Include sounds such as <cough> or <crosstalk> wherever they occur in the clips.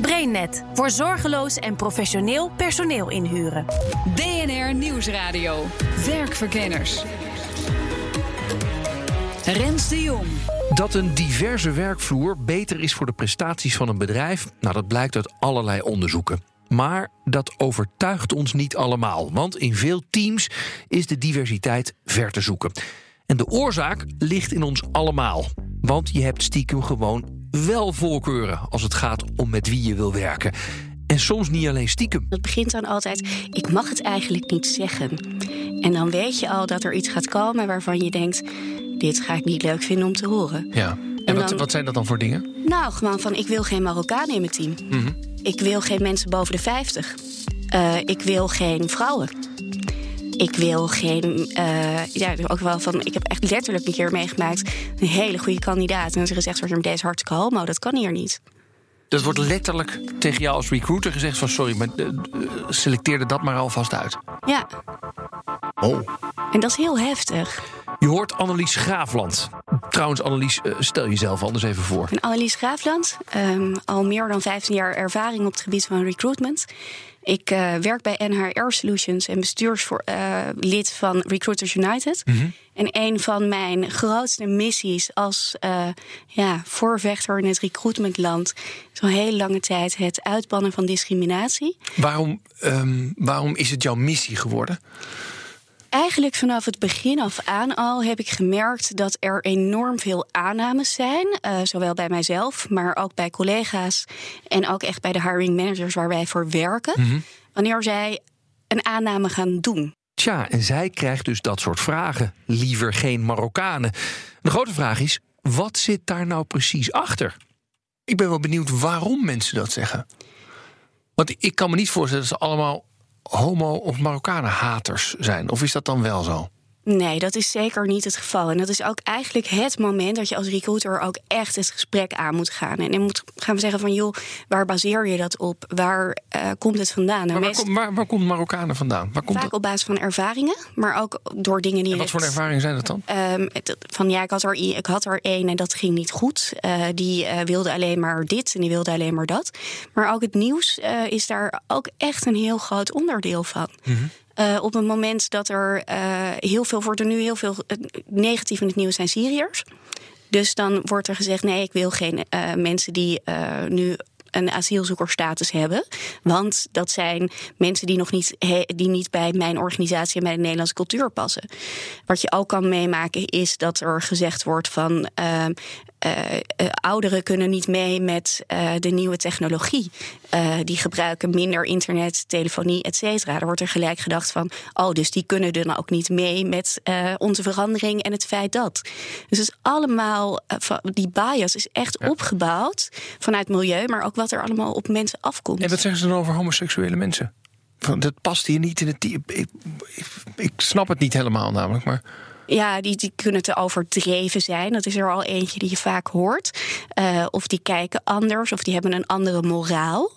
BrainNet voor zorgeloos en professioneel personeel inhuren. BNR Nieuwsradio. Werkverkenners. Rens de Jong. Dat een diverse werkvloer beter is voor de prestaties van een bedrijf, nou dat blijkt uit allerlei onderzoeken. Maar dat overtuigt ons niet allemaal, want in veel teams is de diversiteit ver te zoeken. En de oorzaak ligt in ons allemaal. Want je hebt stiekem gewoon wel voorkeuren als het gaat om met wie je wil werken. En soms niet alleen stiekem. Het begint dan altijd, ik mag het eigenlijk niet zeggen. En dan weet je al dat er iets gaat komen waarvan je denkt, dit ga ik niet leuk vinden om te horen. Ja. En, wat, wat zijn dat dan voor dingen? Nou, gewoon van, ik wil geen Marokkanen in mijn team. Mhm. Ik wil geen mensen boven de 50. Uh, ik wil geen vrouwen. Ik wil geen. Uh, ja, ook wel van. Ik heb echt letterlijk een keer meegemaakt. Een hele goede kandidaat. En ze gezegd wordt: deze hartstikke homo. Dat kan hier niet. Dat wordt letterlijk tegen jou als recruiter gezegd: van sorry, maar uh, selecteerde dat maar alvast uit. Ja. Oh. En dat is heel heftig. Je hoort Annelies Graafland. Trouwens, Annelies, uh, stel jezelf anders even voor. Ik ben Annelies Graafland. Um, al meer dan 15 jaar ervaring op het gebied van recruitment. Ik uh, werk bij NHR Solutions en bestuurslid uh, van Recruiters United. Mm -hmm. En een van mijn grootste missies als uh, ja, voorvechter in het recruitmentland is al heel lange tijd het uitbannen van discriminatie. Waarom, um, waarom is het jouw missie geworden? Eigenlijk vanaf het begin af aan al heb ik gemerkt dat er enorm veel aannames zijn. Uh, zowel bij mijzelf, maar ook bij collega's. En ook echt bij de hiring managers waar wij voor werken. Mm -hmm. Wanneer zij een aanname gaan doen. Tja, en zij krijgt dus dat soort vragen. Liever geen Marokkanen. De grote vraag is: wat zit daar nou precies achter? Ik ben wel benieuwd waarom mensen dat zeggen. Want ik kan me niet voorstellen dat ze allemaal homo- of Marokkanen-haters zijn. Of is dat dan wel zo? Nee, dat is zeker niet het geval. En dat is ook eigenlijk het moment dat je als recruiter ook echt het gesprek aan moet gaan. En dan moet gaan we zeggen van joh, waar baseer je dat op? Waar uh, komt het vandaan? Maar waar, kom, waar, waar, komt Marokkanen vandaan? Waar komt vaak op basis van ervaringen, maar ook door dingen die. En wat voor ervaringen zijn dat dan? Um, van ja, ik had er, ik had er één en dat ging niet goed. Uh, die uh, wilde alleen maar dit en die wilde alleen maar dat. Maar ook het nieuws is daar ook echt een heel groot onderdeel van. Mm -hmm. Uh, op het moment dat er uh, heel veel wordt er nu heel veel uh, negatief in het nieuws zijn Syriërs. Dus dan wordt er gezegd: nee, ik wil geen mensen die nu een asielzoekerstatus hebben. Want dat zijn mensen die nog niet, die niet bij mijn organisatie en bij de Nederlandse cultuur passen. Wat je ook kan meemaken is dat er gezegd wordt van. Ouderen kunnen niet mee met uh, de nieuwe technologie. die gebruiken minder internet, telefonie, et cetera. Er wordt er gelijk gedacht van, oh, dus die kunnen dan ook niet mee met onze verandering en het feit dat. Dus het is allemaal, die bias is echt ja. opgebouwd vanuit milieu, maar ook wat er allemaal op mensen afkomt. En wat zeggen ze dan over homoseksuele mensen? Dat past hier niet in het. Ik, ik, ik snap het niet helemaal, namelijk, maar. Ja, die, die kunnen te overdreven zijn. Dat is er al eentje die je vaak hoort. Uh, of die kijken anders, of die hebben een andere moraal.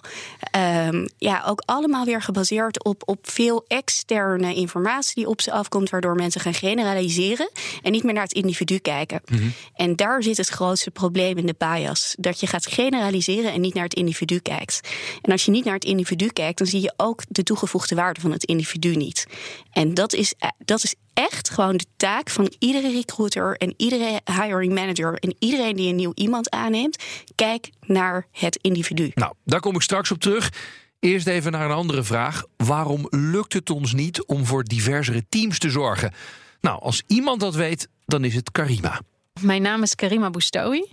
Um, ja, ook allemaal weer gebaseerd op, op veel externe informatie die op ze afkomt, waardoor mensen gaan generaliseren en niet meer naar het individu kijken. Mm -hmm. En daar zit het grootste probleem in de bias. Dat je gaat generaliseren en niet naar het individu kijkt. En als je niet naar het individu kijkt, dan zie je ook de toegevoegde waarde van het individu niet. En dat is, dat is echt gewoon de taak van iedere recruiter en iedere hiring manager en iedereen die een nieuw iemand aanneemt. Kijk naar het individu. Nou, daar kom ik straks op terug. Eerst even naar een andere vraag. Waarom lukt het ons niet om voor diversere teams te zorgen? Nou, als iemand dat weet, dan is het Karima. Mijn naam is Karima Boustoui.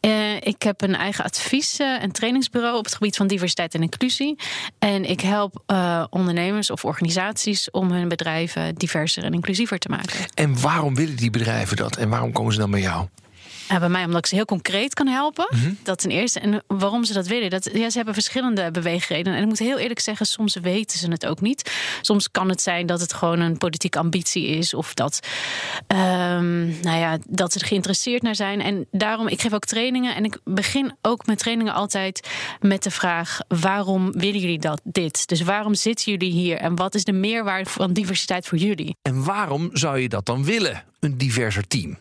Uh, ik heb een eigen advies- uh, en trainingsbureau op het gebied van diversiteit en inclusie. En ik help uh, ondernemers of organisaties om hun bedrijven diverser en inclusiever te maken. En waarom willen die bedrijven dat? En waarom komen ze dan bij jou? Uh, bij mij omdat ik ze heel concreet kan helpen. Dat ten eerste. En waarom ze dat willen. Dat, ja, ze hebben verschillende beweegredenen. En ik moet heel eerlijk zeggen, soms weten ze het ook niet. Soms kan het zijn dat het gewoon een politieke ambitie is. Of dat, ehm, nou ja, dat ze er geïnteresseerd naar zijn. En daarom, ik geef ook trainingen. En ik begin ook met trainingen altijd met de vraag: waarom willen jullie dat dit? Dus waarom zitten jullie hier? En wat is de meerwaarde van diversiteit voor jullie? En waarom zou je dat dan willen, een diverser team?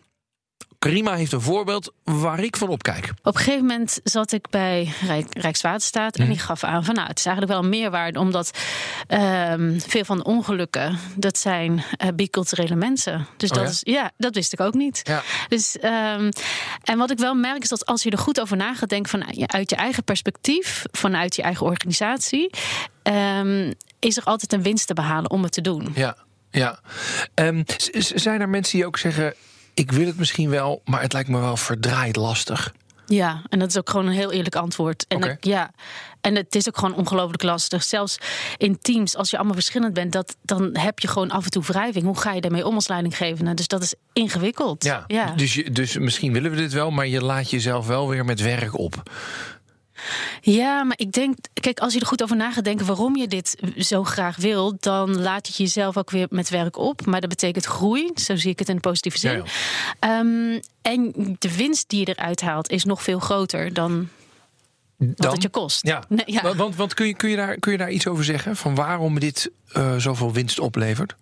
Karima heeft een voorbeeld waar ik van opkijk. Op een gegeven moment zat ik bij Rijk, Rijkswaterstaat en die gaf aan van nou, het is eigenlijk wel een meerwaarde, omdat ehm, veel van de ongelukken dat zijn uh, biculturele mensen. Dus Oh dat ja? is ja, dat wist ik ook niet. Ja. Dus ehm, en wat ik wel merk is dat als je er goed over na gaat denken vanuit je eigen perspectief, vanuit je eigen organisatie, ehm, is er altijd een winst te behalen om het te doen. Ja, ja. Zijn er mensen die ook zeggen: ik wil het misschien wel, maar het lijkt me wel verdraaid lastig? Ja, en dat is ook gewoon een heel eerlijk antwoord. En ja, en het is ook gewoon ongelooflijk lastig. Zelfs in teams, als je allemaal verschillend bent, dat, dan heb je gewoon af en toe wrijving. Hoe ga je daarmee om als leidinggevende? Dus dat is ingewikkeld. Ja, ja. Dus, je, dus misschien willen we dit wel, maar je laat jezelf wel weer met werk op. Ja, maar ik denk, kijk, als je er goed over na gaat denken waarom je dit zo graag wil, dan laat je jezelf ook weer met werk op. Maar dat betekent groei, zo zie ik het in de positieve zin. Ja, Ehm, en de winst die je eruit haalt is nog veel groter dan wat het je kost. Ja, Nee, <laughs> ja. want, want, want kun, je, kun, je daar, kun je daar iets over zeggen? Van waarom dit eh, zoveel winst oplevert?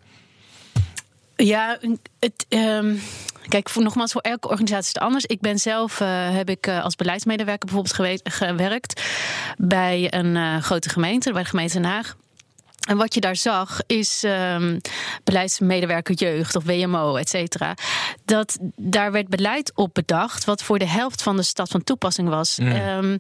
Ja, het, ehm, kijk, voor, nogmaals, voor elke organisatie is het anders. Ik ben zelf, eh, heb ik eh, als beleidsmedewerker bijvoorbeeld gewe- gewerkt bij een eh, grote gemeente, bij de gemeente Den Haag. En wat je daar zag is ehm, beleidsmedewerker jeugd of WMO, et cetera. Dat daar werd beleid op bedacht wat voor de helft van de stad van toepassing was. Ehm,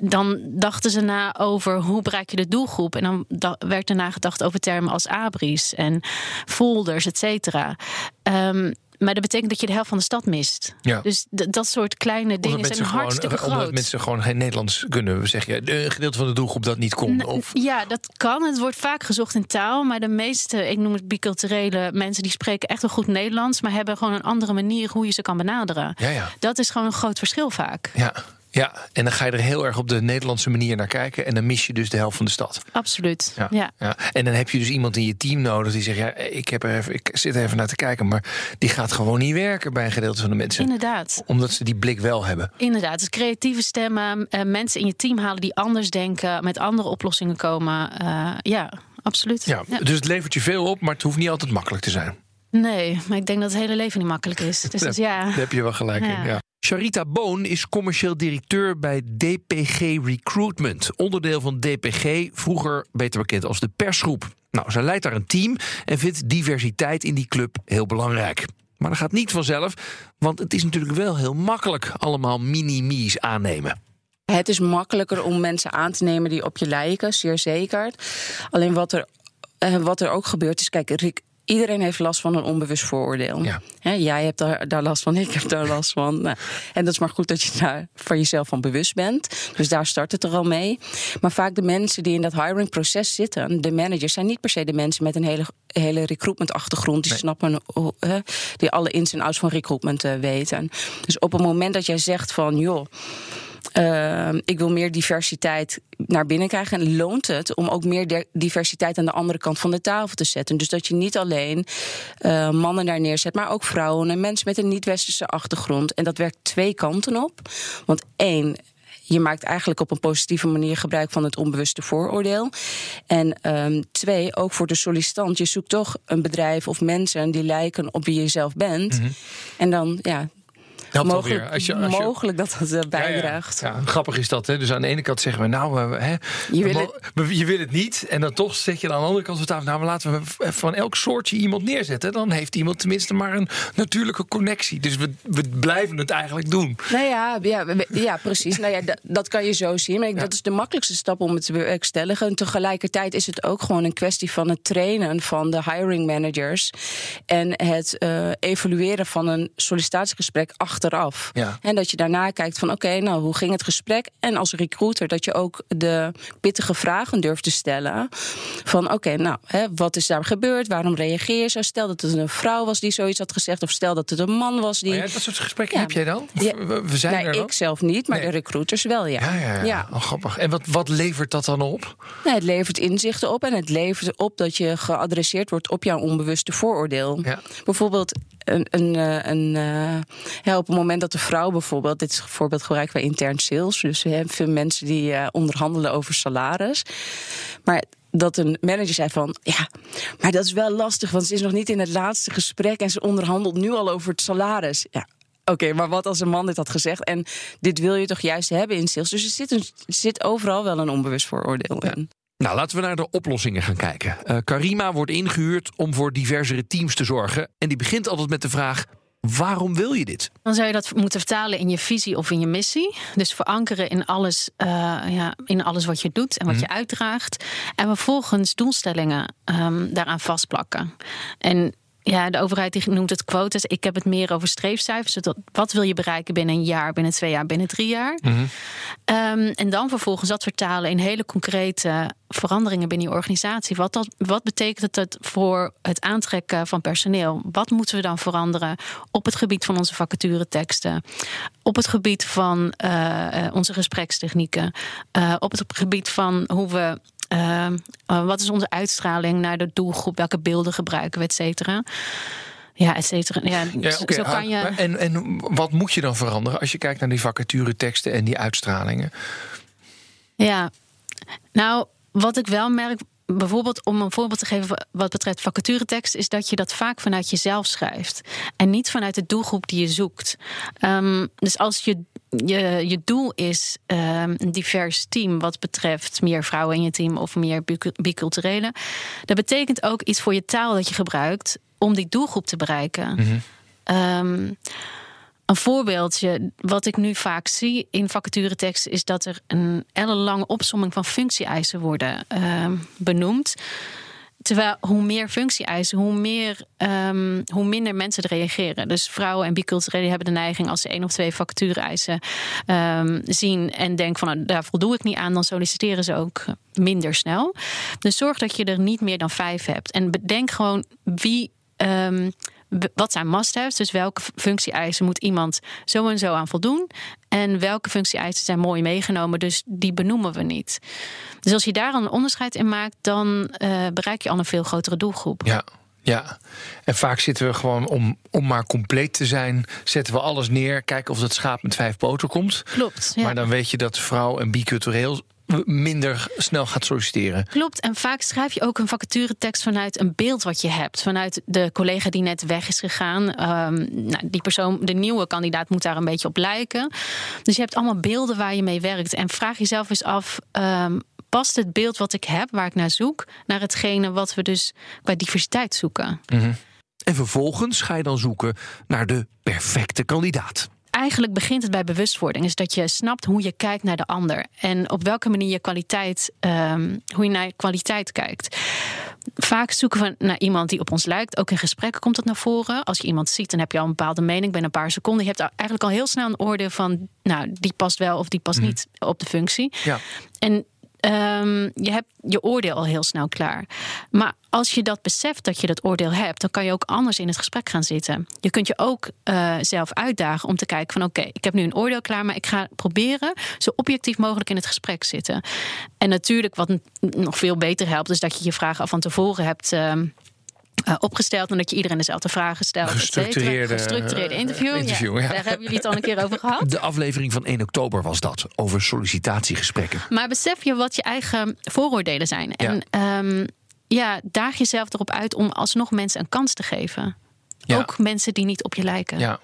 dan dachten ze na over hoe bereik je de doelgroep. En dan da- werd er nagedacht over termen als abris en folders, et cetera. Ehm, maar dat betekent dat je de helft van de stad mist. Ja. Dus dat soort kleine dingen zijn hartstikke gewoon, omdat groot. mensen gewoon geen Nederlands kunnen, zeg je. Een gedeelte van de doelgroep dat niet kon. Of, Ja, dat kan. Het wordt vaak gezocht in taal. Maar de meeste, ik noem het biculturele mensen, die spreken echt wel goed Nederlands. Maar hebben gewoon een andere manier hoe je ze kan benaderen. Ja, ja. Dat is gewoon een groot verschil vaak. ja, ja, en dan ga je er heel erg op de Nederlandse manier naar kijken. En dan mis je dus de helft van de stad. Absoluut. Ja, Ja. ja. En dan heb je dus iemand in je team nodig die zegt: ja, ik, heb er even, ik zit er even naar te kijken, maar die gaat gewoon niet werken bij een gedeelte van de mensen. Inderdaad. Omdat ze die blik wel hebben. Inderdaad. Dus creatieve stemmen, eh, mensen in je team halen die anders denken, met andere oplossingen komen. Eh, ja, absoluut. Ja, Dus het levert je veel op, maar het hoeft niet altijd makkelijk te zijn. Nee, maar ik denk dat het hele leven niet makkelijk is. Dus dat, <laughs> ja. Daar heb je wel gelijk in. Ja. Ja. Charita Boon is commercieel directeur bij DPG Recruitment. Onderdeel van DPG, vroeger beter bekend als de persgroep. Nou, zij leidt daar een team en vindt diversiteit in die club heel belangrijk. Maar dat gaat niet vanzelf, want het is natuurlijk wel heel makkelijk allemaal mini-mies aannemen. Het is makkelijker om mensen aan te nemen die op je lijken, zeer zeker. Alleen wat er, eh, wat er ook gebeurt is, kijk, iedereen heeft last van een onbewust vooroordeel. Ja. Jij hebt daar, daar last van, <laughs> ik heb daar last van. Nou, en dat is maar goed dat je daar van jezelf van bewust bent. Dus daar start het er al mee. Maar vaak de mensen die in dat hiringproces zitten, de managers, zijn niet per se de mensen met een hele, hele recruitment achtergrond. Die snappen, hè, die alle ins en outs van recruitment eh, weten. Dus op het moment dat jij zegt van, joh. Uh, ik wil meer diversiteit naar binnen krijgen. En loont het om ook meer diversiteit aan de andere kant van de tafel te zetten. Dus dat je niet alleen uh, mannen daar neerzet, maar ook vrouwen en mensen met een niet-westerse achtergrond. En dat werkt twee kanten op. Want één. Je maakt eigenlijk op een positieve manier gebruik van het onbewuste vooroordeel. En um, twee, ook voor de sollicitant. Je zoekt toch een bedrijf of mensen die lijken op wie je zelf bent. Mhm. Mm -hmm. En dan, ja, Mogelijk. Als je, als je... mogelijk dat dat uh, bijdraagt. Ja, ja. ja, grappig is dat. Hè? Dus aan de ene kant zeggen we, nou, uh, hè, je, wil het... je wil het niet. En dan toch zeg je aan de andere kant van tafel, nou, laten we van elk soortje iemand neerzetten. Dan heeft iemand tenminste maar een natuurlijke connectie. Dus we, we blijven het eigenlijk doen. Nou ja, ja, ja precies. nou ja, dat, dat kan je zo zien. Maar ik, dat is de makkelijkste stap om het te bewerkstelligen. En tegelijkertijd is het ook gewoon een kwestie van het trainen van de hiring managers. En het uh, evalueren van een sollicitatiegesprek achter achteraf. Ja. En dat je daarna kijkt van oké, nou hoe ging het gesprek? En als recruiter dat je ook de pittige vragen durft te stellen. Van oké, nou hè, wat is daar gebeurd? Waarom reageer je zo? Stel dat het een vrouw was die zoiets had gezegd, of stel dat het een man was die. Ja, dat soort gesprekken Ja. heb jij dan? Ja. we- We zijn nee, er dan? ik zelf niet, maar Nee. de recruiters wel, ja. Ja, ja. Oh, grappig. En wat, wat levert dat dan op? Nee, het levert inzichten op en het levert op dat je geadresseerd wordt op jouw onbewuste vooroordeel. Bijvoorbeeld een, een, eh, een, eh, ja, op het moment dat de vrouw bijvoorbeeld, dit is voorbeeld gebruiken wij intern sales, dus we hebben veel mensen die eh, onderhandelen over salaris. Maar dat een manager zei van, ja, maar dat is wel lastig, want ze is nog niet in het laatste gesprek en ze onderhandelt nu al over het salaris. Ja. Oké, maar wat als een man dit had gezegd? En dit wil je toch juist hebben in sales? Dus er zit, een, er zit overal wel een onbewust vooroordeel in. Nou, laten we naar de oplossingen gaan kijken. Eh, Karima wordt ingehuurd om voor diversere teams te zorgen. En die begint altijd met de vraag: waarom wil je dit? Dan zou je dat moeten vertalen in je visie of in je missie. Dus verankeren in alles, eh, ja, in alles wat je doet en wat je uitdraagt. En vervolgens doelstellingen ehm, daaraan vastplakken. En ja, de overheid die noemt het quotas. Ik heb het meer over streefcijfers. Wat wil je bereiken binnen een jaar, binnen twee jaar, binnen drie jaar? Ehm, en dan vervolgens dat vertalen in hele concrete veranderingen binnen je organisatie. Wat, dat, wat betekent het voor het aantrekken van personeel? Wat moeten we dan veranderen op het gebied van onze vacatureteksten? Op het gebied van eh, eh, onze gesprekstechnieken? eh, op het gebied van hoe we. Eh, eh, wat is onze uitstraling naar de doelgroep? Welke beelden gebruiken we, et cetera? Ja, et cetera. Ja, Ja, zo- zo kan ah, je. En, en wat moet je dan veranderen als je kijkt naar die vacatureteksten en die uitstralingen? Ja, nou, wat ik wel merk, bijvoorbeeld om een voorbeeld te geven wat betreft vacaturetekst, is dat je dat vaak vanuit jezelf schrijft en niet vanuit de doelgroep die je zoekt. Ehm, dus als je, je, je doel is ehm, een divers team wat betreft meer vrouwen in je team of meer bicu- biculturele, dat betekent ook iets voor je taal dat je gebruikt om die doelgroep te bereiken. Ehm, een voorbeeldje, wat ik nu vaak zie in vacatureteksten, is dat er een ellenlange opsomming van functie-eisen worden ehm, benoemd. Terwijl hoe meer functie-eisen, hoe, meer, ehm, hoe minder mensen er reageren. Dus vrouwen en biculturelen hebben de neiging als ze één of twee vacature-eisen ehm, zien en denken van nou, daar voldoe ik niet aan, dan solliciteren ze ook minder snel. Dus zorg dat je er niet meer dan vijf hebt. En bedenk gewoon wie. Wat zijn must-haves? Dus welke functie-eisen moet iemand zo en zo aan voldoen? En welke functie-eisen zijn mooi meegenomen, dus die benoemen we niet. Dus als je daar een onderscheid in maakt, dan eh, bereik je al een veel grotere doelgroep. Ja. Ja, en vaak zitten we gewoon om, om maar compleet te zijn, zetten we alles neer, kijken of dat schaap met vijf poten komt. Klopt. Ja. Maar dan weet je dat vrouw en bicultureel minder snel gaat solliciteren. Klopt. En vaak schrijf je ook een vacaturetekst vanuit een beeld wat je hebt. Vanuit de collega die net weg is gegaan. Ehm, nou, die persoon, de nieuwe kandidaat, moet daar een beetje op lijken. Dus je hebt allemaal beelden waar je mee werkt. En vraag jezelf eens af. ehm, Past het beeld wat ik heb, waar ik naar zoek, naar hetgene wat we dus qua diversiteit zoeken? En vervolgens ga je dan zoeken naar de perfecte kandidaat. Eigenlijk begint het bij bewustwording. Is dat je snapt hoe je kijkt naar de ander. En op welke manier je kwaliteit, ehm, hoe je naar kwaliteit kijkt. Vaak zoeken we naar iemand die op ons lijkt. Ook in gesprekken komt dat naar voren. Als je iemand ziet, dan heb je al een bepaalde mening binnen een paar seconden. Je hebt eigenlijk al heel snel een oordeel van, nou, die past wel of die past niet op de functie. Ja. En ehm, je hebt je oordeel al heel snel klaar. Maar als je dat beseft dat je dat oordeel hebt, dan kan je ook anders in het gesprek gaan zitten. Je kunt je ook eh, zelf uitdagen om te kijken van oké, ik heb nu een oordeel klaar, maar ik ga proberen zo objectief mogelijk in het gesprek zitten. En natuurlijk, wat nog veel beter helpt, is dat je je vragen al van tevoren hebt. ehm, eh, opgesteld en dat je iedereen dezelfde vragen stelt. Gestructureerde, gestructureerde eh, interview. interview, ja. ja. Daar hebben jullie het al een keer over <laughs> gehad. De aflevering van 1 oktober was dat, over sollicitatiegesprekken. Maar besef je wat je eigen vooroordelen zijn. En ehm, ja, daag jezelf erop uit om alsnog mensen een kans te geven. Ja. Ook mensen die niet op je lijken. Ja.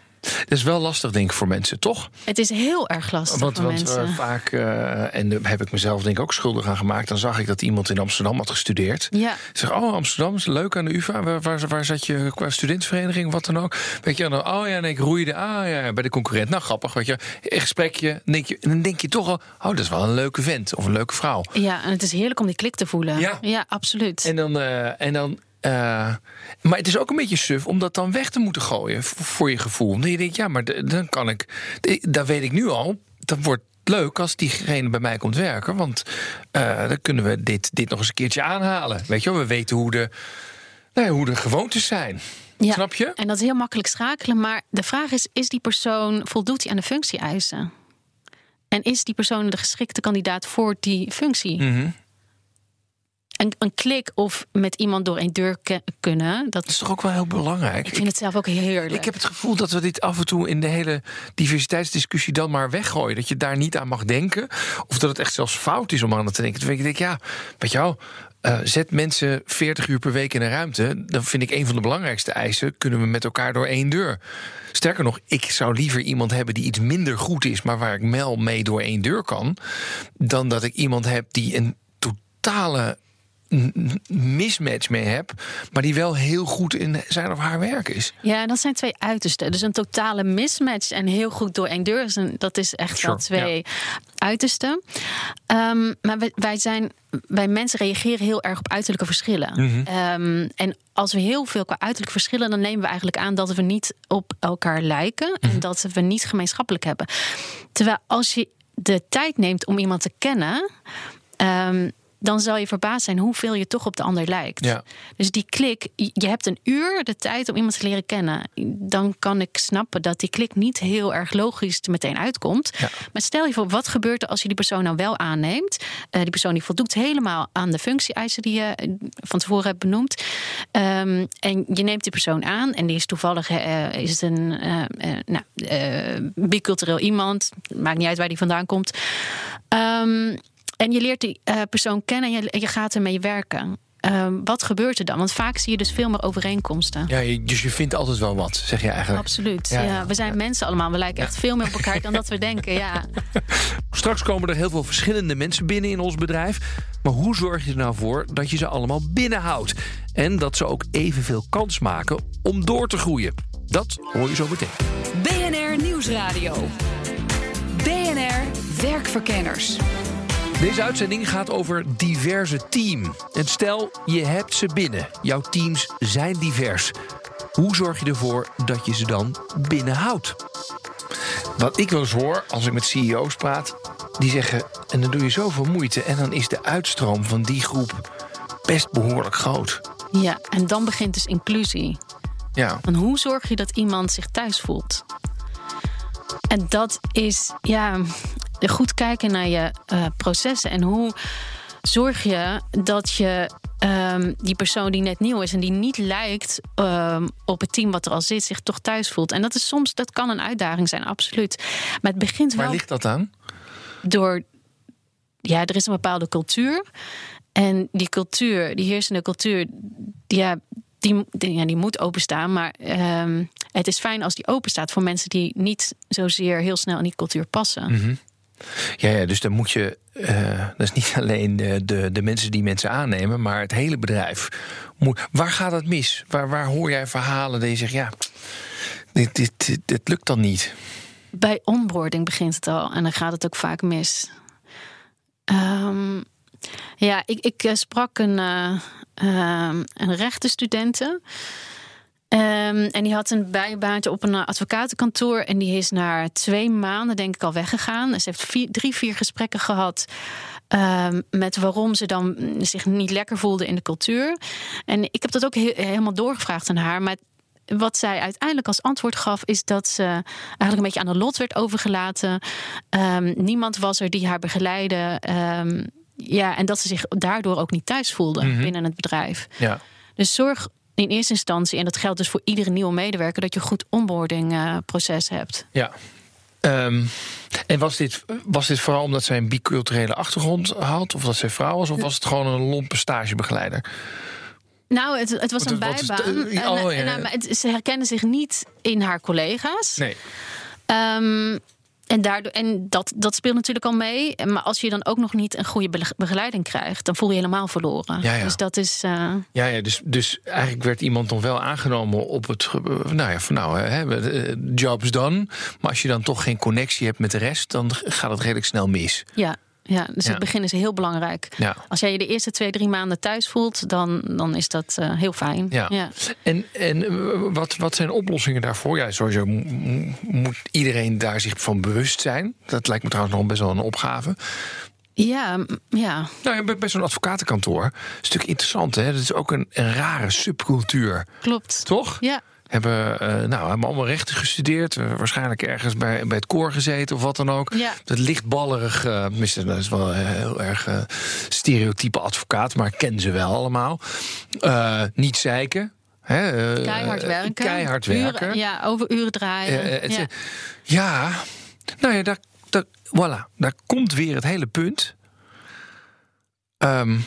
Dat is wel lastig, denk ik, voor mensen, toch? Het is heel erg lastig Want, voor want mensen. eh, vaak, eh, en daar heb ik mezelf denk ik ook schuldig aan gemaakt... dan zag ik dat iemand in Amsterdam had gestudeerd. ja. Ik zeg, oh, Amsterdam is leuk aan de UvA. Waar, waar, waar zat je qua studentenvereniging, wat dan ook? Weet je, en dan, oh ja, nee, ik roeide ah, ja, bij de concurrent. Nou, grappig, weet je. Een gesprekje, denk je, en dan denk je toch al... oh, dat is wel een leuke vent of een leuke vrouw. ja, en het is heerlijk om die klik te voelen. Ja. ja absoluut. En dan, eh, en dan eh, maar het is ook een beetje suf om dat dan weg te moeten gooien voor je gevoel. Omdat je denkt, ja, maar dan kan ik. Dat weet ik nu al. Dat wordt leuk als diegene bij mij komt werken. Want eh, dan kunnen we dit, dit nog eens een keertje aanhalen. Weet je wel, we weten hoe de, nou ja, hoe de gewoontes zijn. Ja. Snap je? En dat is heel makkelijk schakelen. Maar de vraag is: is die persoon voldoet hij aan de functie-eisen? En is die persoon de geschikte kandidaat voor die functie? Mhm. Een, een klik of met iemand door een deur ke- kunnen, dat Dat is toch ook wel heel belangrijk. ik vind het zelf ook heerlijk. Ik heb het gevoel dat we dit af en toe in de hele diversiteitsdiscussie dan maar weggooien. Dat je daar niet aan mag denken. Of dat het echt zelfs fout is om aan te denken. Toen denk ik, ja, je wel, eh, zet mensen 40 uur per week in een ruimte. Dan vind ik een van de belangrijkste eisen. Kunnen we met elkaar door één deur? Sterker nog, ik zou liever iemand hebben die iets minder goed is, maar waar ik wel mee door één deur kan. Dan dat ik iemand heb die een totale mismatch mee heb, maar die wel heel goed in zijn of haar werk is. Ja, dat zijn twee uitersten. Dus een totale mismatch en heel goed door één deur. is een- Dat is echt Sure, wel twee uitersten. Ehm, maar wij, wij zijn, wij mensen reageren heel erg op uiterlijke verschillen. Mhm. Ehm, en als we heel veel qua uiterlijke verschillen, dan nemen we eigenlijk aan dat we niet op elkaar lijken Mhm. en dat we niet gemeenschappelijk hebben. Terwijl als je de tijd neemt om iemand te kennen. ehm, dan zal je verbaasd zijn hoeveel je toch op de ander lijkt. Ja. Dus die klik, je hebt een uur de tijd om iemand te leren kennen. Dan kan ik snappen dat die klik niet heel erg logisch er meteen uitkomt. Ja. Maar stel je voor, wat gebeurt er als je die persoon nou wel aanneemt? Eh, die persoon die voldoet helemaal aan de functie-eisen die je eh, van tevoren hebt benoemd. Ehm, en je neemt die persoon aan en die is toevallig eh, is het een nou, bicultureel iemand. Maakt niet uit waar die vandaan komt. Ehm, en je leert die eh, persoon kennen en je, je gaat ermee werken. Ehm, wat gebeurt er dan? Want vaak zie je dus veel meer overeenkomsten. Ja, je- dus je vindt altijd wel wat, zeg je eigenlijk. Absoluut. Ja, Ja, ja. we zijn mensen allemaal. We lijken echt veel meer op elkaar dan dat we denken. Ja. <laughs> Straks komen er heel veel verschillende mensen binnen in ons bedrijf. Maar hoe zorg je er nou voor dat je ze allemaal binnenhoudt? En dat ze ook evenveel kans maken om door te groeien. Dat hoor je zo meteen. BNR Nieuwsradio. BNR Werkverkenners. Deze uitzending gaat over diverse team. En stel, je hebt ze binnen. Jouw teams zijn divers. Hoe zorg je ervoor dat je ze dan binnenhoudt? Wat ik wel eens hoor als ik met CEO's praat, die zeggen: en dan doe je zoveel moeite en dan is de uitstroom van die groep best behoorlijk groot. ja, en dan begint dus inclusie. Ja, Want hoe zorg je dat iemand zich thuis voelt? En dat is ja, goed kijken naar je eh, processen. En hoe zorg je dat je ehm, die persoon die net nieuw is en die niet lijkt ehm, op het team wat er al zit, zich toch thuis voelt. En dat is soms, dat kan een uitdaging zijn, absoluut. Maar het begint waar wel ligt dat aan? door. Ja, er is een bepaalde cultuur. En die cultuur, die heersende cultuur, die, ja, die, die, ja, die moet openstaan. Maar ehm, het is fijn als die open staat voor mensen die niet zozeer heel snel in die cultuur passen. Ja, ja, dus dan moet je. eh, dat is niet <laughs> alleen de, de, de mensen die mensen aannemen, maar het hele bedrijf. Moet, waar gaat het mis? Waar, waar hoor jij verhalen dat je zegt: ja, dit, dit, dit, lukt dan niet? Bij onboarding begint het al en dan gaat het ook vaak mis. Ehm, ja, ik, ik eh, sprak een, eh ehm, een rechtenstudente. Ehm, en die had een bijbaantje op een eh, advocatenkantoor. En die is na twee maanden, denk ik, al weggegaan. En ze heeft vier, drie, vier gesprekken gehad. ehm, met waarom ze dan zich niet lekker voelde in de cultuur. En ik heb dat ook he- helemaal doorgevraagd aan haar. Maar wat zij uiteindelijk als antwoord gaf, is dat ze eigenlijk een beetje aan de lot werd overgelaten. Ehm, niemand was er die haar begeleidde. Ja, en dat ze zich daardoor ook niet thuis voelde binnen het bedrijf. Ja. Dus zorg in eerste instantie, en dat geldt dus voor iedere nieuwe medewerker, dat je een goed onboarding eh, proces hebt. ja. Ehm, en was dit, was dit vooral omdat zij een biculturele achtergrond had? Of dat zij vrouw was? Of was het gewoon een lompe stagebegeleider? Nou, het, het was een het, bijbaan. eh, En, oh, ja, en, ja. maar het, ze herkennen zich niet in haar collega's. Nee. Ehm, en daardoor, en dat, dat speelt natuurlijk al mee. Maar als je dan ook nog niet een goede begeleiding krijgt, dan voel je je helemaal verloren. Ja, ja. Dus dat is. eh, Ja, ja dus, dus eigenlijk werd iemand nog wel aangenomen op het. Nou ja, van nou, hè, eh, job's done. Maar als je dan toch geen connectie hebt met de rest, dan gaat het redelijk snel mis. ja. Ja. Dus Ja. het begin is heel belangrijk. Ja. Als jij je de eerste twee, drie maanden thuis voelt, dan, dan is dat eh, heel fijn. Ja. En, en eh, wat, wat zijn oplossingen daarvoor? Ja, sowieso mo- mo- moet iedereen daar zich van bewust zijn. Dat lijkt me trouwens nog best wel een opgave. Ja, ja. Nou ja, bij, zo'n advocatenkantoor is natuurlijk interessant. Hè? Dat is ook een, een rare subcultuur, klopt. toch? Ja, Hebben, eh, nou, hebben allemaal rechten gestudeerd. eh, waarschijnlijk ergens bij, bij het koor gezeten of wat dan ook. Ja. Dat lichtballerig, tenminste, dat is wel heel erg stereotype advocaat, maar ik ken ze wel allemaal. Niet zeiken. Hè, keihard werken. Keihard Uren- werken. ja, over uren draaien. Ja. ja, nou ja, daar, daar, voilà, daar komt weer het hele punt. Ehm,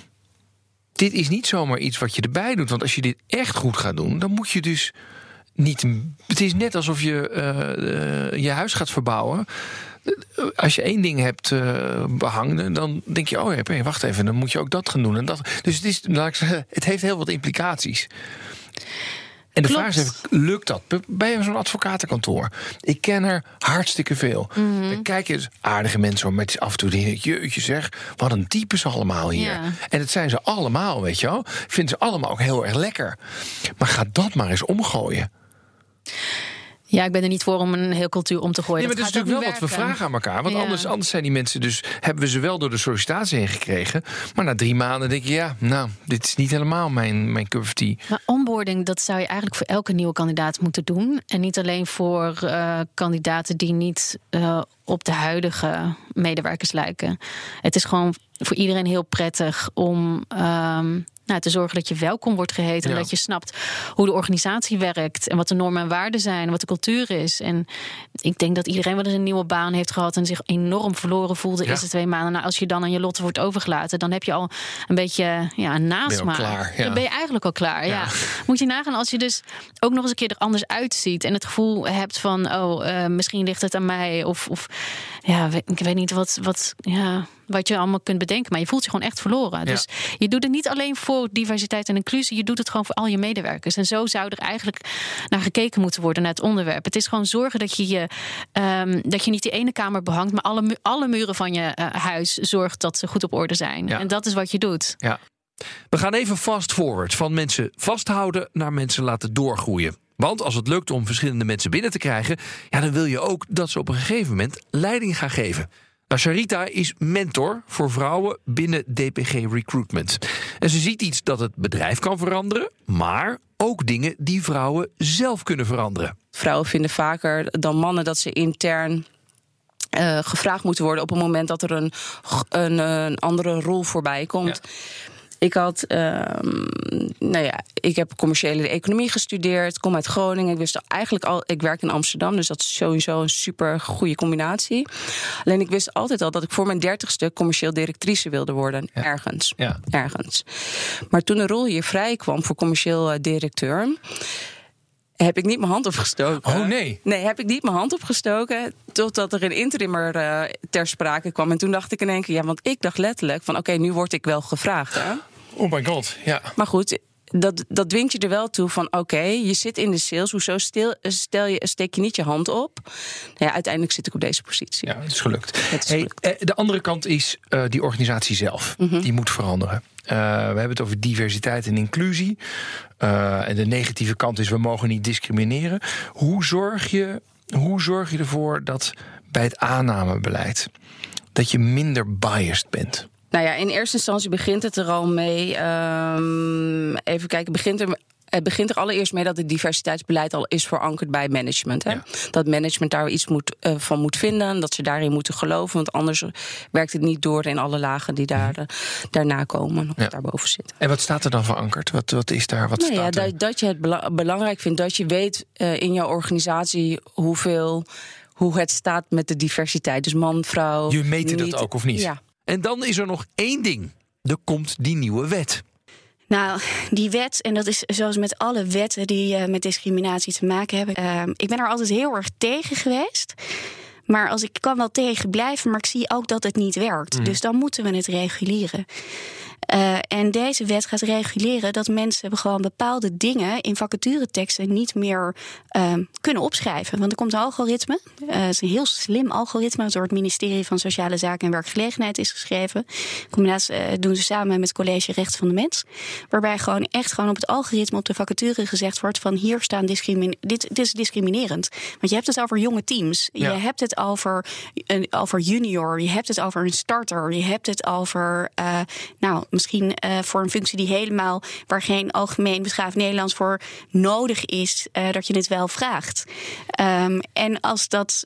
dit is niet zomaar iets wat je erbij doet. Want als je dit echt goed gaat doen, dan moet je dus niet. Het is net alsof je eh, eh, je huis gaat verbouwen. Als je één ding hebt eh, behangen, dan denk je: oh ja, hé, wacht even, dan moet je ook dat gaan doen. En dat. Dus het, is, laat ik zeggen, het heeft heel wat implicaties. En de Klopt. vraag is even, lukt dat? Bij zo'n advocatenkantoor. Ik ken er hartstikke veel. Mhm. Kijk je dus aardige mensen om met af en toe denk ik, jeetje zeg, wat een types allemaal hier. Ja. En dat zijn ze allemaal, weet je wel. Vinden ze allemaal ook heel erg lekker. Maar ga dat maar eens omgooien. Ja, ik ben er niet voor om een heel cultuur om te gooien. Nee, maar dat is natuurlijk wel wat we vragen aan elkaar. Want Ja. anders, anders zijn die mensen dus... hebben we ze wel door de sollicitatie heen gekregen. Maar na drie maanden denk je, ja, nou, dit is niet helemaal mijn, mijn cup of tea. Maar onboarding, dat zou je eigenlijk voor elke nieuwe kandidaat moeten doen. En niet alleen voor eh, kandidaten die niet eh, op de huidige medewerkers lijken. Het is gewoon voor iedereen heel prettig om ehm, nou, te zorgen dat je welkom wordt geheten. Ja. En dat je snapt hoe de organisatie werkt. En wat de normen en waarden zijn. En wat de cultuur is. En ik denk dat iedereen wel eens een nieuwe baan heeft gehad. En zich enorm verloren voelde de Ja. eerste twee maanden. Nou, als je dan aan je lot wordt overgelaten. Dan heb je al een beetje ja, een nasmaak. klaar, ja. Dan ben je eigenlijk al klaar. Ja. Ja. Moet je nagaan als je dus ook nog eens een keer er anders uitziet. En het gevoel hebt van, oh, eh, misschien ligt het aan mij. Of, of ja, ik weet niet wat, wat, ja, wat je allemaal kunt bedenken. Maar je voelt je gewoon echt verloren. Dus je doet het niet alleen voor diversiteit en inclusie. Je doet het gewoon voor al je medewerkers. En zo zou er eigenlijk naar gekeken moeten worden, naar het onderwerp. Het is gewoon zorgen dat je, je, ehm, dat je niet die ene kamer behangt. Maar alle, mu- alle muren van je eh, huis zorgt dat ze goed op orde zijn. Ja. En dat is wat je doet. Ja. We gaan even fast forward. Van mensen vasthouden naar mensen laten doorgroeien. Want als het lukt om verschillende mensen binnen te krijgen, ja, dan wil je ook dat ze op een gegeven moment leiding gaan geven. Nou, Sharita is mentor voor vrouwen binnen DPG Recruitment. En ze ziet iets dat het bedrijf kan veranderen, maar ook dingen die vrouwen zelf kunnen veranderen. Vrouwen vinden vaker dan mannen dat ze intern eh, gevraagd moeten worden op het moment dat er een, een, een andere rol voorbij komt. Ik had, ehm, nou ja, ik heb commerciële economie gestudeerd, kom uit Groningen. Ik wist eigenlijk al, ik werk in Amsterdam, dus dat is sowieso een super goede combinatie. Alleen ik wist altijd al dat ik voor mijn dertigste commercieel directrice wilde worden, ergens. Ja. Ergens. Maar toen de rol hier vrij kwam voor commercieel eh, directeur, heb ik niet mijn hand opgestoken. Oh, nee. Nee, heb ik niet mijn hand opgestoken. Totdat er een interimmer eh, ter sprake kwam. En toen dacht ik in één keer, ja, want ik dacht letterlijk van oké, nu word ik wel gevraagd. Hè? Oh my god, ja. Maar goed, dat, dat dwingt je er wel toe van oké, je zit in de sales. Hoezo stil, stel je, steek je niet je hand op? Nou ja, uiteindelijk zit ik op deze positie. Ja, het is gelukt. Het is Hey, gelukt. Mhm. eh, de andere kant is eh, die organisatie zelf. Die moet veranderen. Eh, we hebben het over diversiteit en inclusie. Eh, en de negatieve kant is, we mogen niet discrimineren. Hoe zorg je, hoe zorg je ervoor dat bij het aannamebeleid... dat je minder biased bent? Nou ja, in eerste instantie begint het er al mee. ehm, even kijken, begint er. Het begint er allereerst mee dat het diversiteitsbeleid al is verankerd bij management. Hè? Ja. Dat management daar iets moet, eh, van moet vinden, dat ze daarin moeten geloven. Want anders werkt het niet door in alle lagen die daar, eh, daarna komen of Ja. daarboven zitten. En wat staat er dan verankerd? Wat, wat is daar? Wat Nou ja, staat dat, dat je het bela- belangrijk vindt dat je weet eh, in jouw organisatie hoeveel, hoe het staat met de diversiteit. Dus man, vrouw. Je meet dat ook, of niet? Ja. En dan is er nog één ding. Er komt die nieuwe wet. Nou, die wet, en dat is zoals met alle wetten die eh, met discriminatie te maken hebben. eh, ik ben er altijd heel erg tegen geweest. Maar als ik kan wel tegen blijven, maar ik zie ook dat het niet werkt. Dus dan moeten we het reguleren. Uh, en deze wet gaat reguleren dat mensen gewoon bepaalde dingen in vacatureteksten niet meer uh, kunnen opschrijven. Want er komt een algoritme. Uh, het is een heel slim algoritme. Dat door het ministerie van Sociale Zaken en Werkgelegenheid is geschreven. Combinatie doen ze samen met het College Rechten van de Mens. Waarbij gewoon echt gewoon op het algoritme op de vacature gezegd wordt: van hier staan discrimin dit, dit is discriminerend. Want je hebt het over jonge teams. Ja. Je hebt het over, over junior. Je hebt het over een starter. Je hebt het over, nou, misschien uh, voor een functie die helemaal waar geen algemeen beschaafd Nederlands voor nodig is, uh, dat je het wel vraagt. Um, en als dat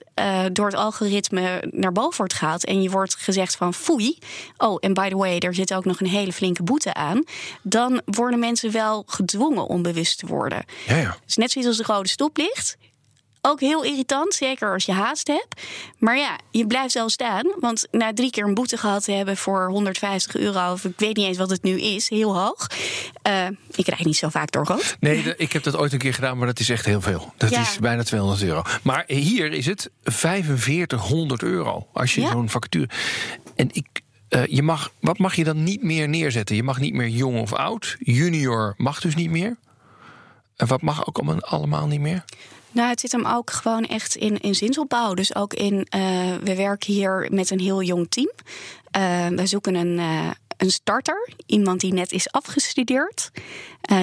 door het algoritme naar boven wordt gehaald en je wordt gezegd van foei, oh, en by the way, er zit ook nog een hele flinke boete aan, dan worden mensen wel gedwongen om bewust te worden. Ja, ja. Dus net zoals als de rode stoplicht. Ook heel irritant, zeker als je haast hebt. Maar ja, je blijft wel staan. Want na drie keer een boete gehad te hebben voor 150 euro, of ik weet niet eens wat het nu is, heel hoog. Uh, ik krijg niet zo vaak door rood. Nee, ik heb dat ooit een keer gedaan, maar dat is echt heel veel. Dat ja. is bijna 200 euro. Maar hier is het 4500 euro als je ja. zo'n vacature. En ik, uh, je mag, wat mag je dan niet meer neerzetten? Je mag niet meer jong of oud. Junior mag dus niet meer. En wat mag ook allemaal niet meer? Nou, het zit hem ook gewoon echt in, in zinsopbouw. Dus ook in, uh, we werken hier met een heel jong team. Uh, we zoeken een, uh, een starter, iemand die net is afgestudeerd.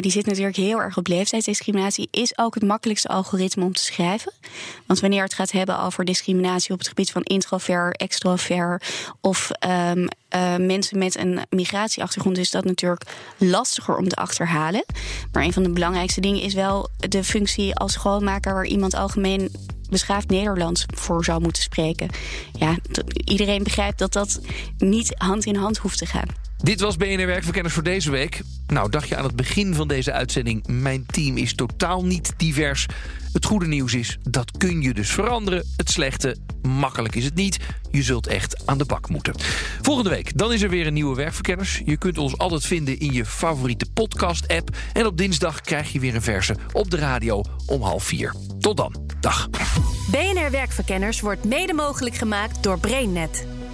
Die zit natuurlijk heel erg op leeftijdsdiscriminatie. Is ook het makkelijkste algoritme om te schrijven. Want wanneer het gaat hebben over discriminatie op het gebied van introvert, extrovert of um, uh, mensen met een migratieachtergrond, is dat natuurlijk lastiger om te achterhalen. Maar een van de belangrijkste dingen is wel de functie als schoonmaker, waar iemand algemeen beschaafd Nederlands voor zou moeten spreken. Ja, iedereen begrijpt dat dat niet hand in hand hoeft te gaan. Dit was BNR Werkverkenners voor deze week. Nou, dacht je aan het begin van deze uitzending... mijn team is totaal niet divers. Het goede nieuws is, dat kun je dus veranderen. Het slechte, makkelijk is het niet. Je zult echt aan de bak moeten. Volgende week, dan is er weer een nieuwe Werkverkenners. Je kunt ons altijd vinden in je favoriete podcast-app. En op dinsdag krijg je weer een verse op de radio om half vier. Tot dan. Dag. BNR Werkverkenners wordt mede mogelijk gemaakt door BrainNet.